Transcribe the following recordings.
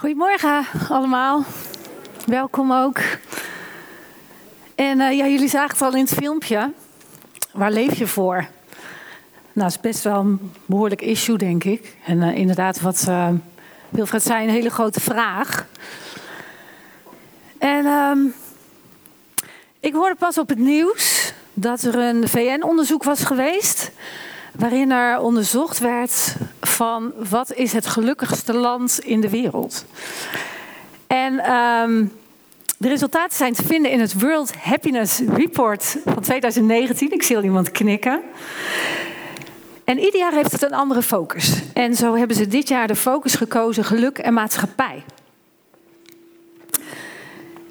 Goedemorgen allemaal. Welkom ook. En uh, ja, jullie zagen het al in het filmpje. Waar leef je voor? Nou, dat is best wel een behoorlijk issue, denk ik. En uh, inderdaad, wat uh, Wilfred zei, een hele grote vraag. En um, ik hoorde pas op het nieuws dat er een VN-onderzoek was geweest waarin er onderzocht werd van wat is het gelukkigste land in de wereld. En um, de resultaten zijn te vinden in het World Happiness Report van 2019. Ik zie al iemand knikken. En ieder jaar heeft het een andere focus. En zo hebben ze dit jaar de focus gekozen geluk en maatschappij.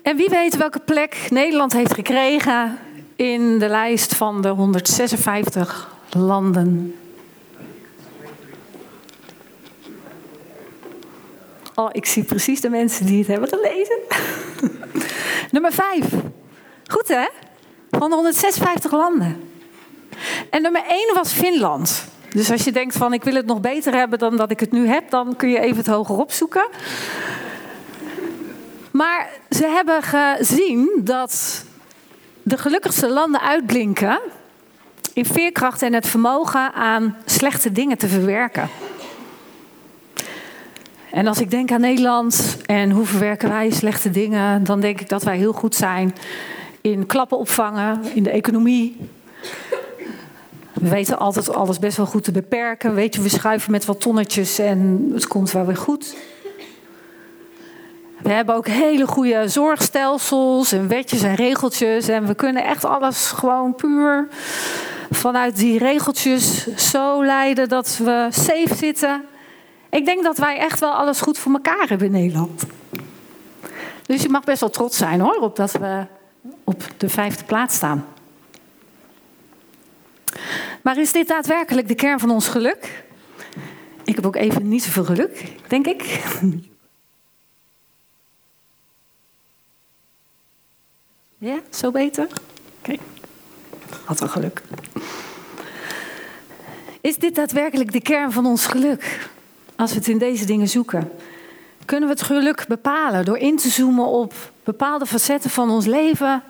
En wie weet welke plek Nederland heeft gekregen in de lijst van de 156 landen. Oh, ik zie precies de mensen die het hebben gelezen. nummer 5. Goed hè? Van de 156 landen. En nummer 1 was Finland. Dus als je denkt van ik wil het nog beter hebben dan dat ik het nu heb, dan kun je even het hoger opzoeken. Maar ze hebben gezien dat de gelukkigste landen uitblinken in veerkracht en het vermogen aan slechte dingen te verwerken. En als ik denk aan Nederland en hoe verwerken wij slechte dingen, dan denk ik dat wij heel goed zijn in klappen opvangen, in de economie. We weten altijd alles best wel goed te beperken. Weet je, we schuiven met wat tonnetjes en het komt wel weer goed. We hebben ook hele goede zorgstelsels en wetjes en regeltjes. En we kunnen echt alles gewoon puur vanuit die regeltjes zo leiden dat we safe zitten. Ik denk dat wij echt wel alles goed voor elkaar hebben in Nederland. Dus je mag best wel trots zijn hoor, op dat we op de vijfde plaats staan. Maar is dit daadwerkelijk de kern van ons geluk? Ik heb ook even niet zoveel geluk, denk ik. Ja, zo beter? Oké. Had wel geluk. Is dit daadwerkelijk de kern van ons geluk? Als we het in deze dingen zoeken. Kunnen we het geluk bepalen door in te zoomen op bepaalde facetten van ons leven,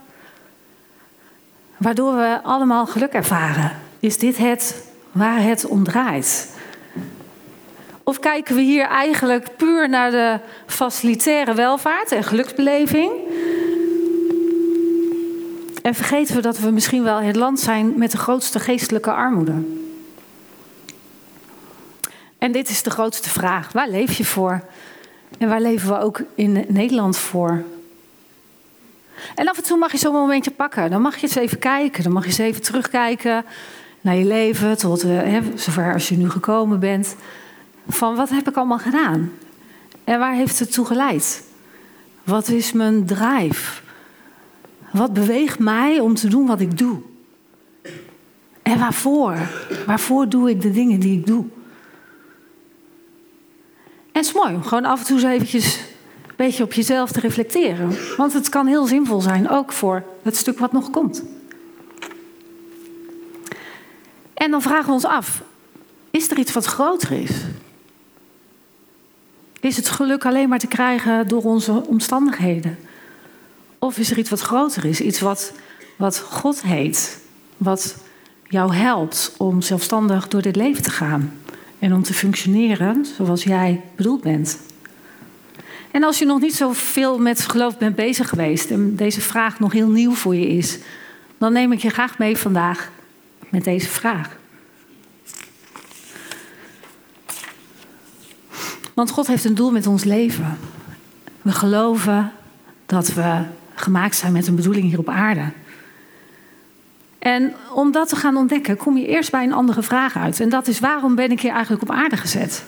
waardoor we allemaal geluk ervaren? Is dit het waar het om draait? Of kijken we hier eigenlijk puur naar de facilitaire welvaart en geluksbeleving? En vergeten we dat we misschien wel het land zijn met de grootste geestelijke armoede? En dit is de grootste vraag. Waar leef je voor? En waar leven we ook in Nederland voor? En af en toe mag je zo'n momentje pakken. Dan mag je eens even kijken. Dan mag je eens even terugkijken naar je leven. Tot uh, zover als je nu gekomen bent. Van wat heb ik allemaal gedaan? En waar heeft het toe geleid? Wat is mijn drive? Wat beweegt mij om te doen wat ik doe? En waarvoor? Waarvoor doe ik de dingen die ik doe? En is mooi om gewoon af en toe eens eventjes een beetje op jezelf te reflecteren. Want het kan heel zinvol zijn, ook voor het stuk wat nog komt. En dan vragen we ons af, is er iets wat groter is? Is het geluk alleen maar te krijgen door onze omstandigheden? Of is er iets wat groter is? Iets wat, wat God heet. Wat jou helpt om zelfstandig door dit leven te gaan. En om te functioneren zoals jij bedoeld bent. En als je nog niet zoveel met geloof bent bezig geweest en deze vraag nog heel nieuw voor je is, dan neem ik je graag mee vandaag met deze vraag. Want God heeft een doel met ons leven. We geloven dat we gemaakt zijn met een bedoeling hier op aarde. En om dat te gaan ontdekken, kom je eerst bij een andere vraag uit. En dat is: waarom ben ik hier eigenlijk op aarde gezet?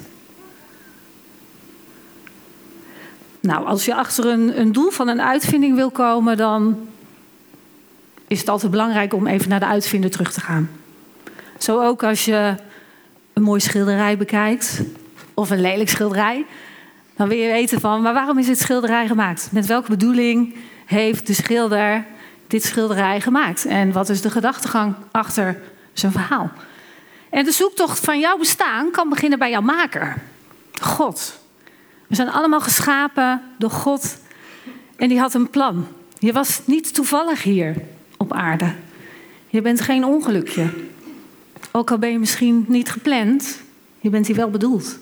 Nou, als je achter een, een doel van een uitvinding wil komen, dan is het altijd belangrijk om even naar de uitvinder terug te gaan. Zo ook als je een mooi schilderij bekijkt, of een lelijk schilderij, dan wil je weten van, maar waarom is dit schilderij gemaakt? Met welke bedoeling heeft de schilder dit schilderij gemaakt? En wat is de gedachtegang achter zijn verhaal? En de zoektocht van jouw bestaan kan beginnen bij jouw maker, God. We zijn allemaal geschapen door God en die had een plan. Je was niet toevallig hier op aarde. Je bent geen ongelukje. Ook al ben je misschien niet gepland, je bent hier wel bedoeld.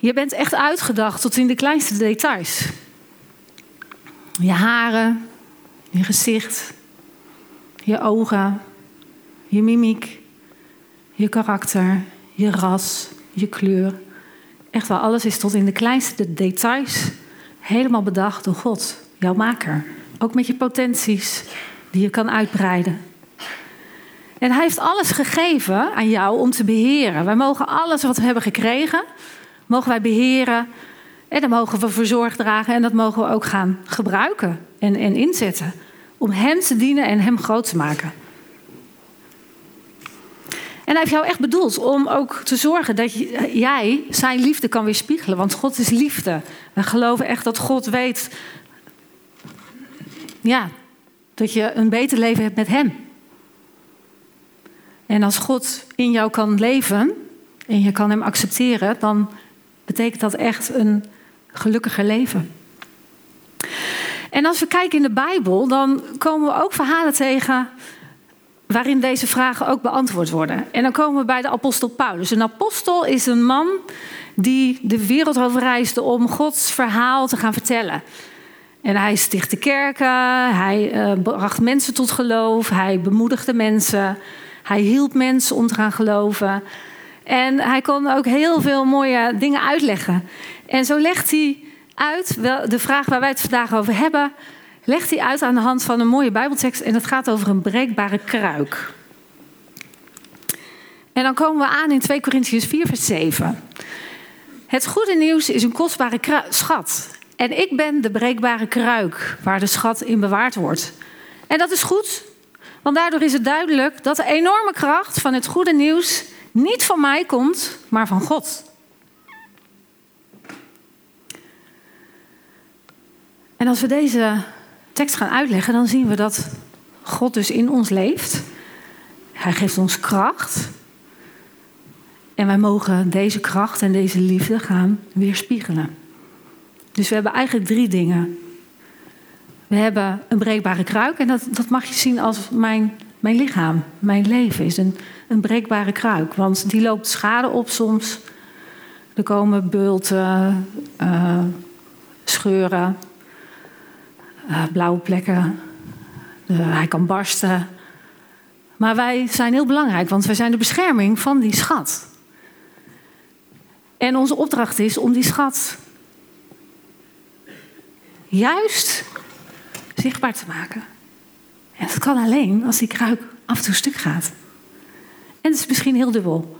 Je bent echt uitgedacht tot in de kleinste details. Je haren, je gezicht, je ogen, je mimiek, je karakter, je ras, je kleur. Echt wel, alles is tot in de kleinste details helemaal bedacht door God, jouw maker. Ook met je potenties die je kan uitbreiden. En hij heeft alles gegeven aan jou om te beheren. Wij mogen alles wat we hebben gekregen, mogen wij beheren. En daar mogen we voor zorg dragen en dat mogen we ook gaan gebruiken en, en inzetten. Om hem te dienen en hem groot te maken. En hij heeft jou echt bedoeld om ook te zorgen dat jij zijn liefde kan weerspiegelen. Want God is liefde. We geloven echt dat God weet ja, dat je een beter leven hebt met Hem. En als God in jou kan leven en je kan Hem accepteren, dan betekent dat echt een gelukkiger leven. En als we kijken in de Bijbel, dan komen we ook verhalen tegen waarin deze vragen ook beantwoord worden. En dan komen we bij de apostel Paulus. Een apostel is een man die de wereld over reisde om Gods verhaal te gaan vertellen. En hij stichtte kerken, hij uh, bracht mensen tot geloof, hij bemoedigde mensen, hij hielp mensen om te gaan geloven. En hij kon ook heel veel mooie dingen uitleggen. En zo legt hij uit, de vraag waar wij het vandaag over hebben, legt hij uit aan de hand van een mooie Bijbeltekst. En dat gaat over een breekbare kruik. En dan komen we aan in 2 Corinthians 4, vers 7. Het goede nieuws is een kostbare schat. En ik ben de breekbare kruik waar de schat in bewaard wordt. En dat is goed, want daardoor is het duidelijk dat de enorme kracht van het goede nieuws niet van mij komt, maar van God. En als we deze tekst gaan uitleggen, dan zien we dat God dus in ons leeft. Hij geeft ons kracht. En wij mogen deze kracht en deze liefde gaan weerspiegelen. Dus we hebben eigenlijk drie dingen. We hebben een breekbare kruik en dat, dat mag je zien als mijn, mijn lichaam, mijn leven is een, een breekbare kruik. Want die loopt schade op soms. Er komen bulten, uh, scheuren, uh, blauwe plekken. hij kan barsten. Maar wij zijn heel belangrijk, want wij zijn de bescherming van die schat. En onze opdracht is om die schat juist zichtbaar te maken. En dat kan alleen als die kruik af en toe stuk gaat. En het is misschien heel dubbel.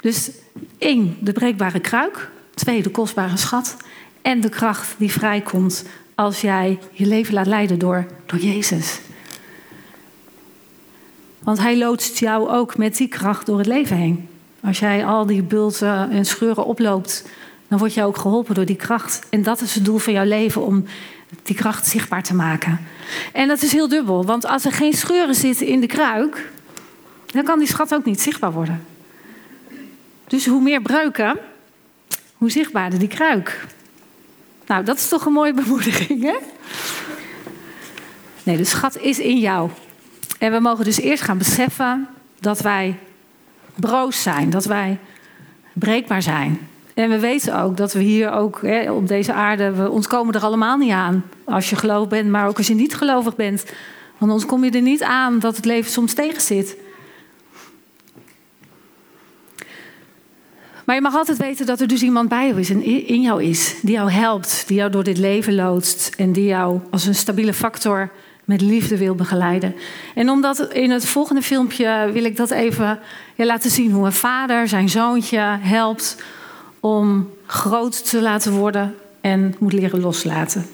Dus één, de breekbare kruik. Twee, de kostbare schat. En de kracht die vrijkomt als jij je leven laat leiden door, door Jezus. Want hij loodst jou ook met die kracht door het leven heen. Als jij al die bulten en scheuren oploopt, dan word je ook geholpen door die kracht. En dat is het doel van jouw leven, om die kracht zichtbaar te maken. En dat is heel dubbel, want als er geen scheuren zitten in de kruik, dan kan die schat ook niet zichtbaar worden. Dus hoe meer breuken, hoe zichtbaarder die kruik. Nou, dat is toch een mooie bemoediging, hè? Nee, de schat is in jou. En we mogen dus eerst gaan beseffen dat wij broos zijn, dat wij breekbaar zijn. En we weten ook dat we hier ook hè, op deze aarde, we ontkomen er allemaal niet aan. Als je gelovig bent, maar ook als je niet gelovig bent. Want ons kom je er niet aan dat het leven soms tegen Maar je mag altijd weten dat er dus iemand bij jou is en in jou is. Die jou helpt, die jou door dit leven loodst. En die jou als een stabiele factor met liefde wil begeleiden. En omdat in het volgende filmpje wil ik dat even ja, laten zien. Hoe een vader zijn zoontje helpt om groot te laten worden en moet leren loslaten.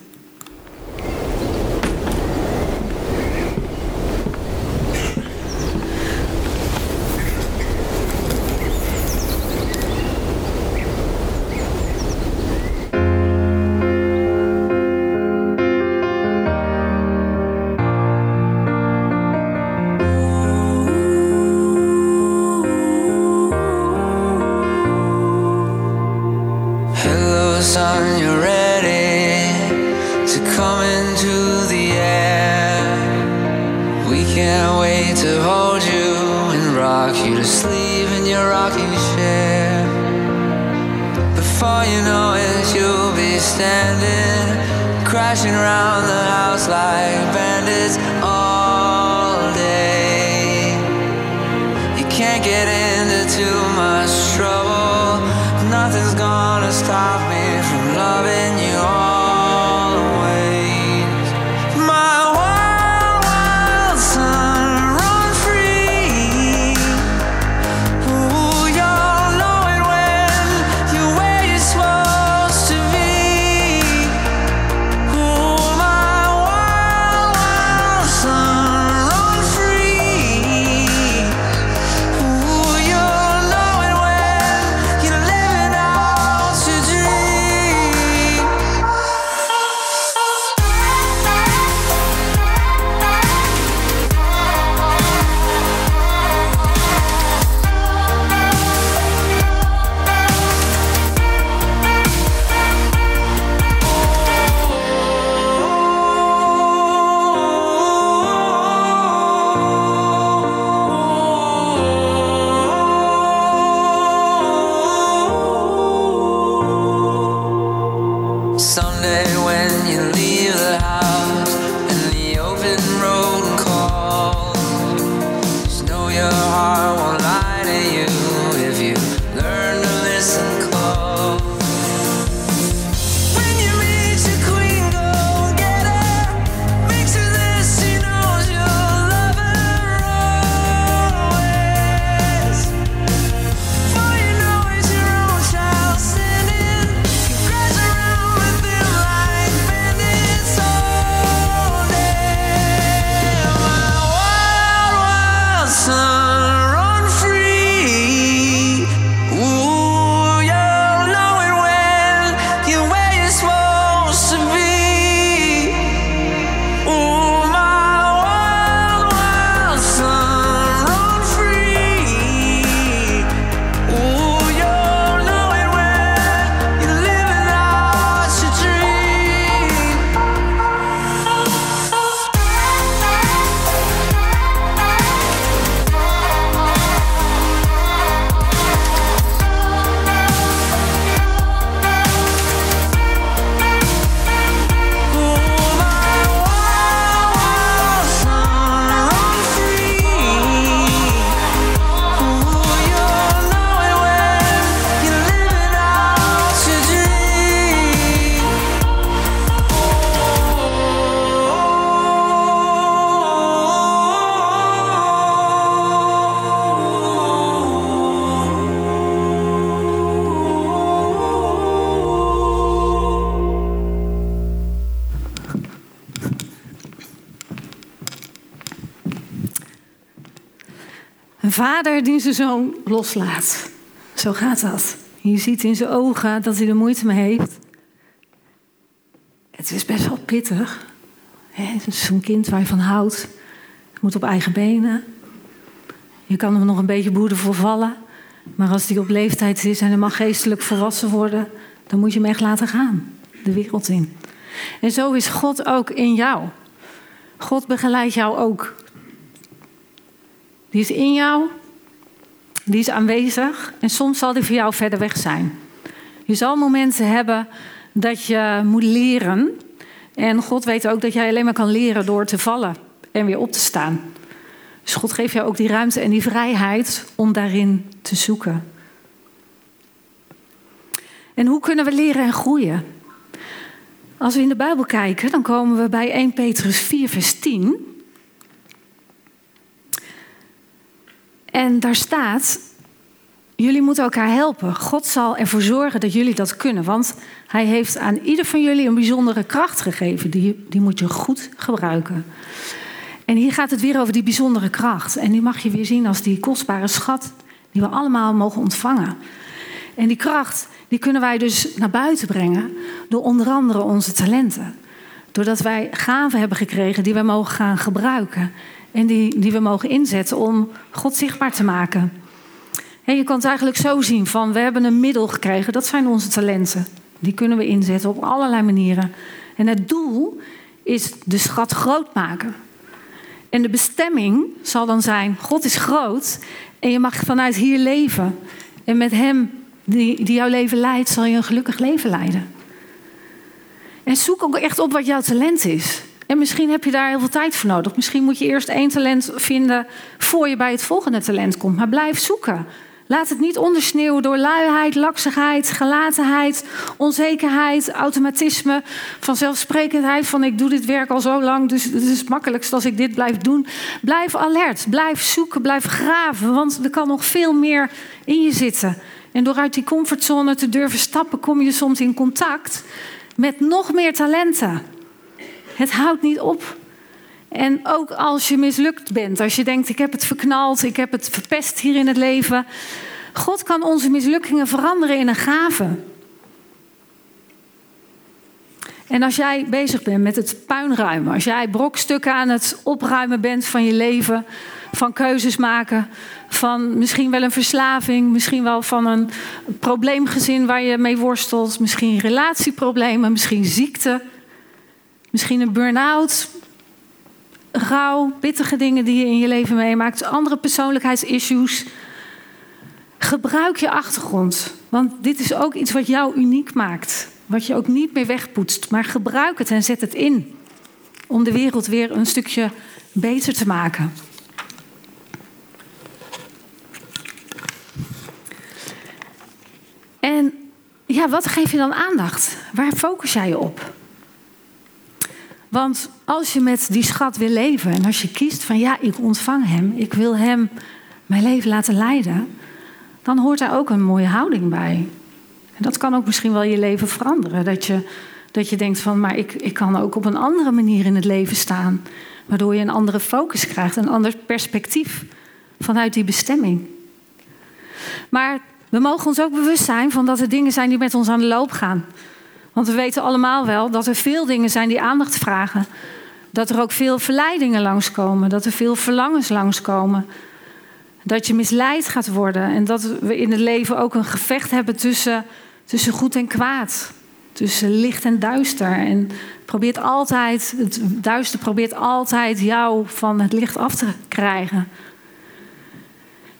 Vader die zijn zoon loslaat. Zo gaat dat. Je ziet in zijn ogen dat hij er moeite mee heeft. Het is best wel pittig. zo'n kind waar je van houdt. Moet op eigen benen. Je kan hem nog een beetje boeren voor vallen. Maar als hij op leeftijd is en hij mag geestelijk volwassen worden... dan moet je hem echt laten gaan. De wereld in. En zo is God ook in jou. God begeleidt jou ook. Die is in jou, die is aanwezig en soms zal die voor jou verder weg zijn. Je zal momenten hebben dat je moet leren. En God weet ook dat jij alleen maar kan leren door te vallen en weer op te staan. Dus God geeft jou ook die ruimte en die vrijheid om daarin te zoeken. En hoe kunnen we leren en groeien? Als we in de Bijbel kijken, dan komen we bij 1 Petrus 4, vers 10. En daar staat: Jullie moeten elkaar helpen. God zal ervoor zorgen dat jullie dat kunnen. Want Hij heeft aan ieder van jullie een bijzondere kracht gegeven. Die, die moet je goed gebruiken. En hier gaat het weer over die bijzondere kracht. En die mag je weer zien als die kostbare schat die we allemaal mogen ontvangen. En die kracht die kunnen wij dus naar buiten brengen door onder andere onze talenten. Doordat wij gaven hebben gekregen die wij mogen gaan gebruiken. En die, die we mogen inzetten om God zichtbaar te maken. En je kan het eigenlijk zo zien van we hebben een middel gekregen, dat zijn onze talenten. Die kunnen we inzetten op allerlei manieren. En het doel is de schat groot maken. En de bestemming zal dan zijn: God is groot en je mag vanuit hier leven. En met Hem die, die jouw leven leidt, zal je een gelukkig leven leiden. En zoek ook echt op wat jouw talent is. En misschien heb je daar heel veel tijd voor nodig. Misschien moet je eerst één talent vinden voor je bij het volgende talent komt. Maar blijf zoeken. Laat het niet ondersneeuwen door luiheid, laksigheid, gelatenheid, onzekerheid, automatisme, vanzelfsprekendheid van ik doe dit werk al zo lang, dus het is het makkelijkst als ik dit blijf doen. Blijf alert, blijf zoeken, blijf graven, want er kan nog veel meer in je zitten. En door uit die comfortzone te durven stappen, kom je soms in contact met nog meer talenten. Het houdt niet op. En ook als je mislukt bent, als je denkt: ik heb het verknald, ik heb het verpest hier in het leven. God kan onze mislukkingen veranderen in een gave. En als jij bezig bent met het puinruimen, als jij brokstukken aan het opruimen bent van je leven, van keuzes maken, van misschien wel een verslaving, misschien wel van een probleemgezin waar je mee worstelt, misschien relatieproblemen, misschien ziekte, misschien een burn-out, rouw, pittige dingen die je in je leven meemaakt, andere persoonlijkheidsissues. Gebruik je achtergrond, want dit is ook iets wat jou uniek maakt, wat je ook niet meer wegpoetst, maar gebruik het en zet het in om de wereld weer een stukje beter te maken. En ja, wat geef je dan aandacht? Waar focus jij je op? Want als je met die schat wil leven en als je kiest van ja, ik ontvang hem, ik wil hem mijn leven laten leiden, dan hoort daar ook een mooie houding bij. En dat kan ook misschien wel je leven veranderen. Dat je, dat je denkt van, maar ik, ik kan ook op een andere manier in het leven staan. Waardoor je een andere focus krijgt, een ander perspectief vanuit die bestemming. Maar we mogen ons ook bewust zijn van dat er dingen zijn die met ons aan de loop gaan. Want we weten allemaal wel dat er veel dingen zijn die aandacht vragen. Dat er ook veel verleidingen langskomen. Dat er veel verlangens langskomen. Dat je misleid gaat worden. En dat we in het leven ook een gevecht hebben tussen, tussen goed en kwaad. Tussen licht en duister. En probeert altijd, het duister probeert altijd jou van het licht af te krijgen.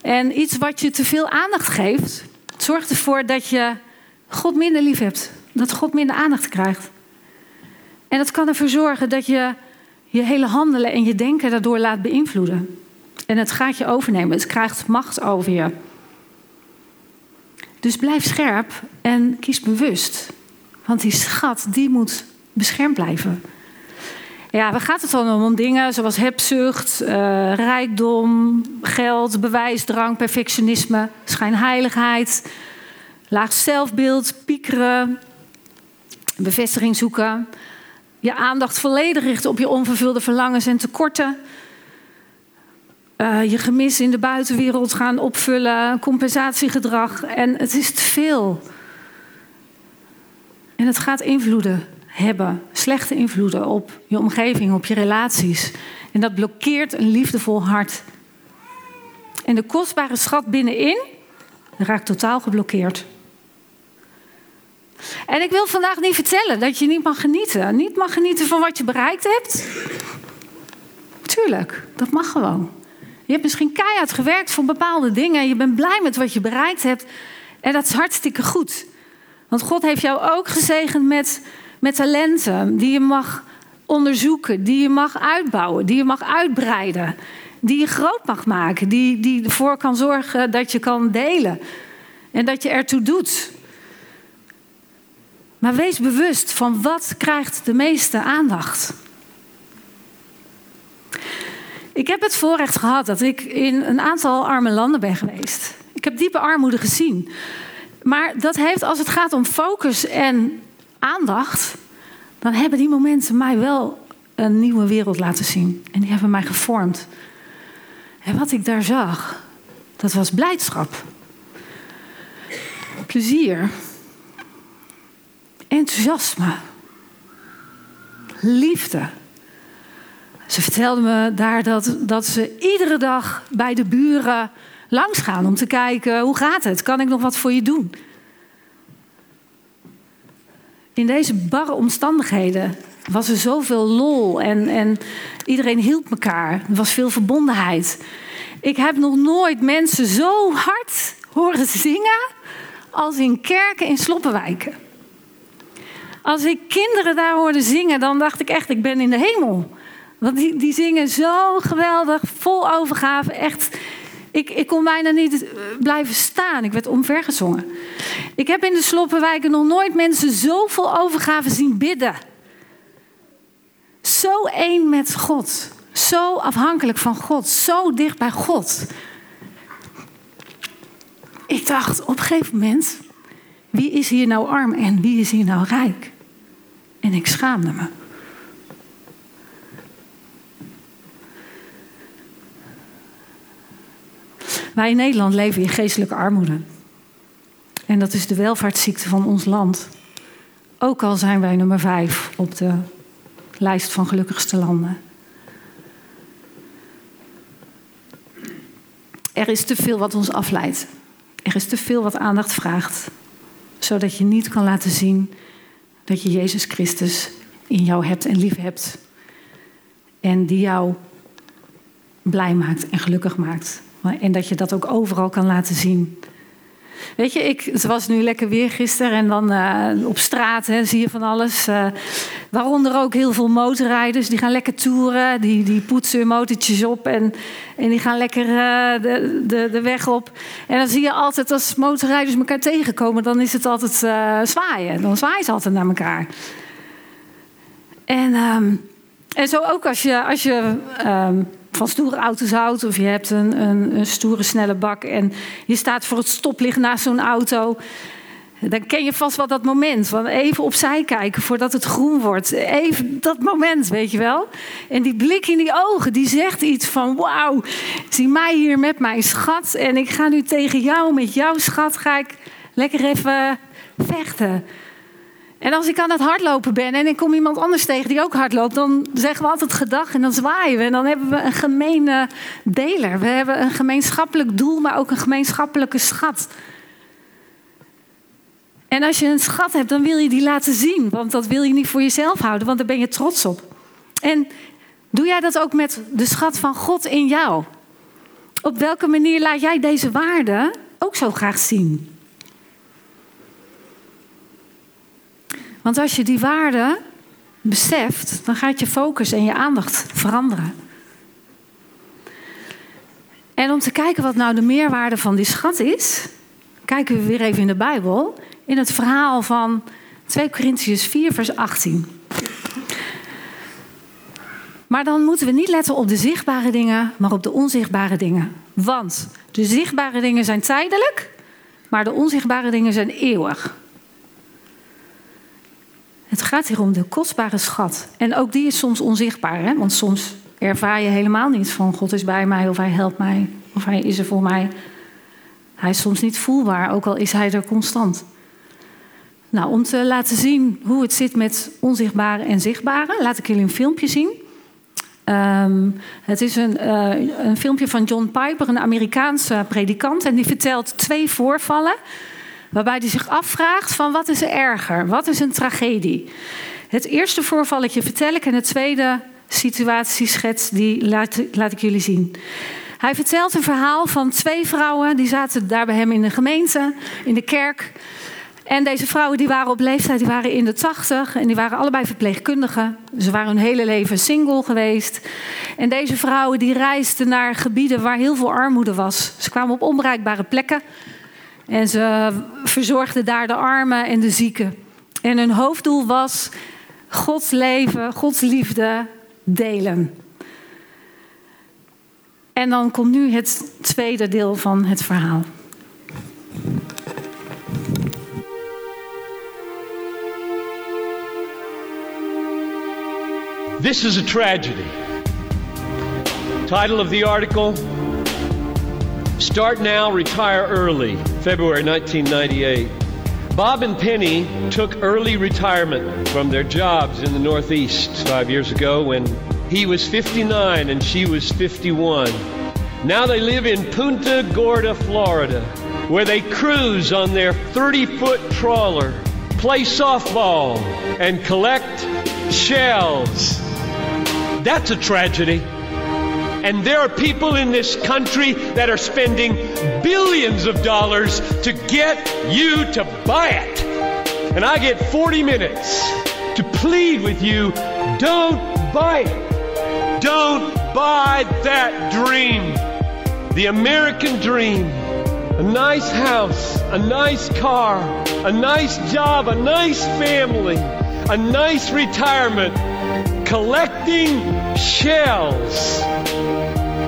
En iets wat je te veel aandacht geeft, zorgt ervoor dat je God minder lief hebt dat God minder aandacht krijgt. En dat kan ervoor zorgen dat je je hele handelen en je denken daardoor laat beïnvloeden. En het gaat je overnemen, het krijgt macht over je. Dus blijf scherp en kies bewust. Want die schat, die moet beschermd blijven. Ja, waar gaat het dan om? Dingen zoals hebzucht, uh, rijkdom, geld, bewijsdrang, perfectionisme, schijnheiligheid, laag zelfbeeld, piekeren, bevestiging zoeken. Je aandacht volledig richten op je onvervulde verlangens en tekorten. Uh, je gemis in de buitenwereld gaan opvullen, compensatiegedrag. En het is te veel. En het gaat invloeden hebben, slechte invloeden op je omgeving, op je relaties. En dat blokkeert een liefdevol hart. En de kostbare schat binnenin raakt totaal geblokkeerd. En ik wil vandaag niet vertellen dat je niet mag genieten. Niet mag genieten van wat je bereikt hebt. Tuurlijk, dat mag gewoon. Je hebt misschien keihard gewerkt voor bepaalde dingen. Je bent blij met wat je bereikt hebt. En dat is hartstikke goed. Want God heeft jou ook gezegend met, met talenten die je mag onderzoeken, die je mag uitbouwen, die je mag uitbreiden, die je groot mag maken, die, die ervoor kan zorgen dat je kan delen en dat je ertoe doet. Maar wees bewust van wat krijgt de meeste aandacht. Ik heb het voorrecht gehad dat ik in een aantal arme landen ben geweest. Ik heb diepe armoede gezien. Maar dat heeft, als het gaat om focus en aandacht, dan hebben die momenten mij wel een nieuwe wereld laten zien. En die hebben mij gevormd. En wat ik daar zag, dat was blijdschap. Plezier enthousiasme, liefde. Ze vertelde me daar dat, dat ze iedere dag bij de buren langs gaan om te kijken hoe gaat het, kan ik nog wat voor je doen? In deze barre omstandigheden was er zoveel lol en, en iedereen hielp elkaar. Er was veel verbondenheid. Ik heb nog nooit mensen zo hard horen zingen als in kerken in Sloppenwijken. Als ik kinderen daar hoorde zingen, dan dacht ik echt, ik ben in de hemel. Want die, die zingen zo geweldig, vol overgave. Echt, ik, ik kon bijna niet eh, blijven staan. Ik werd omvergezongen. Ik heb in de Sloppenwijken nog nooit mensen zo vol overgave zien bidden. Zo één met God. Zo afhankelijk van God. Zo dicht bij God. Ik dacht op een gegeven moment: wie is hier nou arm en wie is hier nou rijk? En ik schaamde me. Wij in Nederland leven in geestelijke armoede. En dat is de welvaartsziekte van ons land. Ook al zijn wij nummer vijf op de lijst van gelukkigste landen. Er is te veel wat ons afleidt. Er is te veel wat aandacht vraagt. Zodat je niet kan laten zien dat je Jezus Christus in jou hebt en lief hebt. En die jou blij maakt en gelukkig maakt. En dat je dat ook overal kan laten zien. Weet je, ik, het was nu lekker weer gisteren en dan uh, op straat hè, zie je van alles. Uh, waaronder ook heel veel motorrijders, die gaan lekker toeren, die, die poetsen hun motortjes op en, en die gaan lekker uh, de, de, de weg op. En dan zie je altijd als motorrijders elkaar tegenkomen, dan is het altijd zwaaien. Dan zwaaien ze altijd naar elkaar. En, um, en zo ook als je, als je um, van stoere auto's houdt. Of je hebt een, een, een, stoere snelle bak en je staat voor het stoplicht naast zo'n auto. Dan ken je vast wel dat moment van even opzij kijken voordat het groen wordt. Even dat moment, weet je wel. En die blik in die ogen, die zegt iets van wauw, zie mij hier met mijn schat. En ik ga nu tegen jou, met jouw schat, ga ik lekker even vechten. En als ik aan het hardlopen ben en ik kom iemand anders tegen die ook hardloopt, dan zeggen we altijd gedag en dan zwaaien we. En dan hebben we een gemene deler. We hebben een gemeenschappelijk doel, maar ook een gemeenschappelijke schat. En als je een schat hebt, dan wil je die laten zien. Want dat wil je niet voor jezelf houden, want daar ben je trots op. En doe jij dat ook met de schat van God in jou? Op welke manier laat jij deze waarde ook zo graag zien? Want als je die waarde beseft, dan gaat je focus en je aandacht veranderen. En om te kijken wat nou de meerwaarde van die schat is, kijken we weer even in de Bijbel, in het verhaal van 2 Corinthians 4, vers 18. Maar dan moeten we niet letten op de zichtbare dingen, maar op de onzichtbare dingen. Want de zichtbare dingen zijn tijdelijk, maar de onzichtbare dingen zijn eeuwig. Het gaat hier om de kostbare schat. En ook die is soms onzichtbaar, hè? want soms ervaar je helemaal niet van God is bij mij of hij helpt mij of hij is er voor mij. Hij is soms niet voelbaar, ook al is hij er constant. Nou, om te laten zien hoe het zit met onzichtbare en zichtbare, laat ik jullie een filmpje zien. Um, het is een, uh, een filmpje van John Piper, een Amerikaanse predikant, en die vertelt twee voorvallen Waarbij hij zich afvraagt van wat is er erger? Wat is een tragedie? Het eerste voorvalletje vertel ik en de tweede situatieschets die laat, laat ik jullie zien. Hij vertelt een verhaal van twee vrouwen die zaten daar bij hem in de gemeente, in de kerk. En deze vrouwen die waren op leeftijd, die waren in de tachtig en die waren allebei verpleegkundigen. Ze waren hun hele leven single geweest. En deze vrouwen die reisden naar gebieden waar heel veel armoede was. Ze kwamen op onbereikbare plekken. En ze verzorgden daar de armen en de zieken. En hun hoofddoel was Gods leven, Gods liefde delen. En dan komt nu het tweede deel van het verhaal. This is a tragedy. Title of the article Start Now, Retire Early, February 1998. Bob and Penny took early retirement from their jobs in the Northeast five years ago when he was 59 and she was 51. Now they live in Punta Gorda, Florida, where they cruise on their 30 foot trawler play softball and collect shells. That's a tragedy. And there are people in this country that are spending billions of dollars to get you to buy it. And I get 40 minutes to plead with you don't buy it. Don't buy that dream. The American dream. A nice house, a nice car, a nice job, a nice family, a nice retirement, collecting shells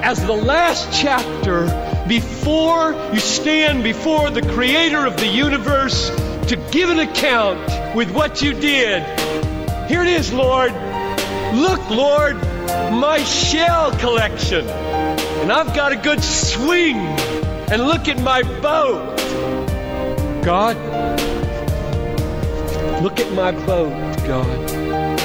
as the last chapter before you stand before the creator of the universe to give an account with what you did. Here it is, Lord. Look, Lord, my shell collection. And I've got a good swing. And look at my boat. God, look at my boat, God.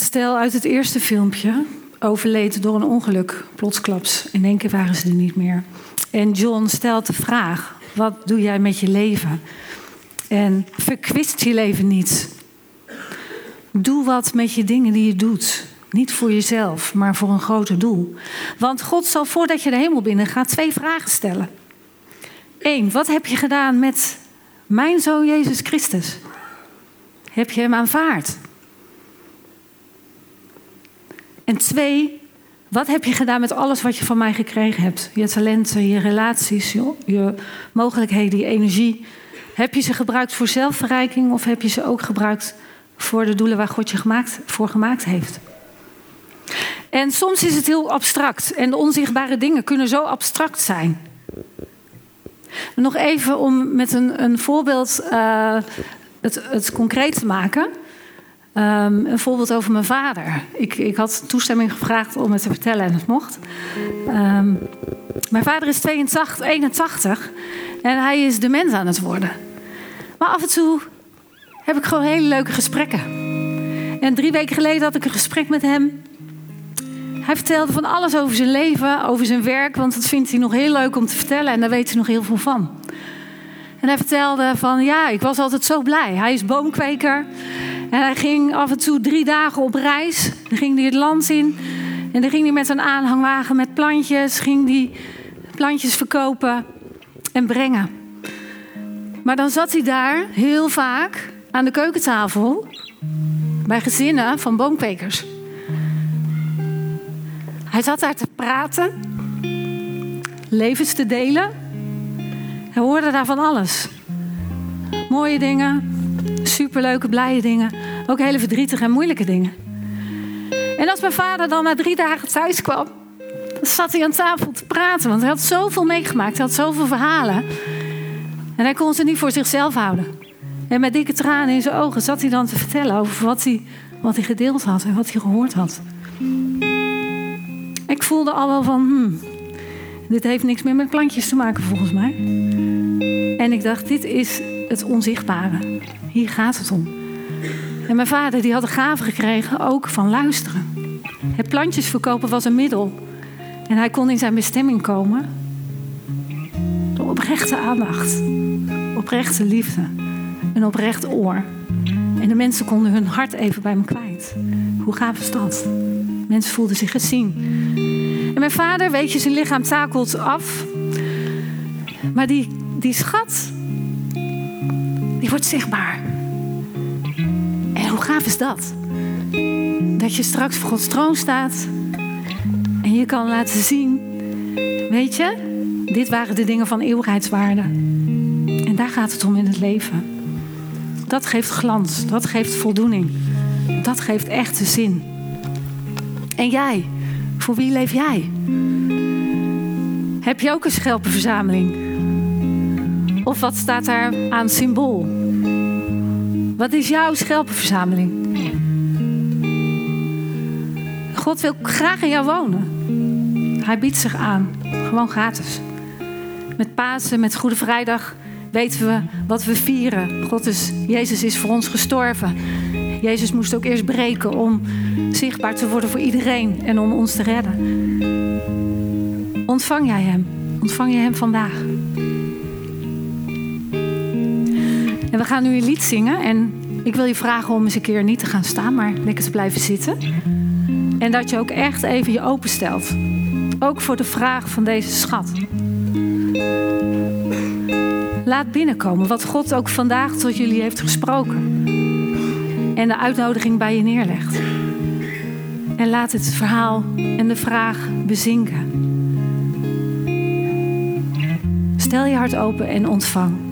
Stel uit het eerste filmpje overleed door een ongeluk, plotsklaps. In één keer waren ze er niet meer. En John stelt de vraag: wat doe jij met je leven? En verkwist je leven niet. Doe wat met je dingen die je doet. Niet voor jezelf, maar voor een groter doel. Want God zal voordat je de hemel binnen gaat twee vragen stellen. Eén, wat heb je gedaan met mijn zoon Jezus Christus? Heb je hem aanvaard? En twee, wat heb je gedaan met alles wat je van mij gekregen hebt? Je talenten, je relaties, je, mogelijkheden, je energie. Heb je ze gebruikt voor zelfverrijking of heb je ze ook gebruikt voor de doelen waar God je gemaakt, voor gemaakt heeft? En soms is het heel abstract en de onzichtbare dingen kunnen zo abstract zijn. Nog even om met een, een voorbeeld uh, het, het concreet te maken. Um, een voorbeeld over mijn vader. Ik, ik, had toestemming gevraagd om het te vertellen en het mocht. Um, mijn vader is 82, 81 en hij is dement aan het worden. Maar af en toe heb ik gewoon hele leuke gesprekken. En drie weken geleden had ik een gesprek met hem. Hij vertelde van alles over zijn leven, over zijn werk, want dat vindt hij nog heel leuk om te vertellen en daar weet hij nog heel veel van. En hij vertelde van ja, ik was altijd zo blij. Hij is boomkweker. En hij ging af en toe drie dagen op reis. Dan ging hij het land in. En dan ging hij met een aanhangwagen met plantjes. Ging hij plantjes verkopen en brengen. Maar dan zat hij daar heel vaak aan de keukentafel. Bij gezinnen van boomkwekers. Hij zat daar te praten. Levens te delen. Hij hoorde daar van alles. Mooie dingen, superleuke, blije dingen. Ook hele verdrietige en moeilijke dingen. En als mijn vader dan na drie dagen thuis kwam, zat hij aan tafel te praten. Want hij had zoveel meegemaakt, hij had zoveel verhalen. En hij kon ze niet voor zichzelf houden. En met dikke tranen in zijn ogen zat hij dan te vertellen over wat hij, wat hij gedeeld had en wat hij gehoord had. Ik voelde al wel van, hmm, dit heeft niks meer met plantjes te maken volgens mij. En ik dacht, dit is het onzichtbare. Hier gaat het om. En mijn vader die had de gave gekregen ook van luisteren. Het plantjes verkopen was een middel. En hij kon in zijn bestemming komen door oprechte aandacht, oprechte liefde, een oprecht oor. En de mensen konden hun hart even bij me kwijt. Hoe gaaf is dat? Mensen voelden zich gezien. En mijn vader, weet je, zijn lichaam takelt af. Maar die, die schat, die wordt zichtbaar. En hoe gaaf is dat? Dat je straks voor Gods troon staat en je kan laten zien, weet je, dit waren de dingen van eeuwigheidswaarde. En daar gaat het om in het leven. Dat geeft glans, dat geeft voldoening, dat geeft echte zin. En jij, voor wie leef jij? Heb je ook een schelpenverzameling? Of wat staat daar aan symbool? Wat is jouw schelpenverzameling? God wil graag in jou wonen. Hij biedt zich aan. Gewoon gratis. Met Pasen, met Goede Vrijdag weten we wat we vieren. God is, Jezus is voor ons gestorven. Jezus moest ook eerst breken om zichtbaar te worden voor iedereen en om ons te redden. Ontvang jij Hem? Ontvang je Hem vandaag? En we gaan nu een lied zingen. En ik wil je vragen om eens een keer niet te gaan staan, maar lekker te blijven zitten. En dat je ook echt even je openstelt. Ook voor de vraag van deze schat. Laat binnenkomen wat God ook vandaag tot jullie heeft gesproken. En de uitnodiging bij je neerlegt. En laat het verhaal en de vraag bezinken. Stel je hart open en ontvang.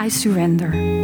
I surrender.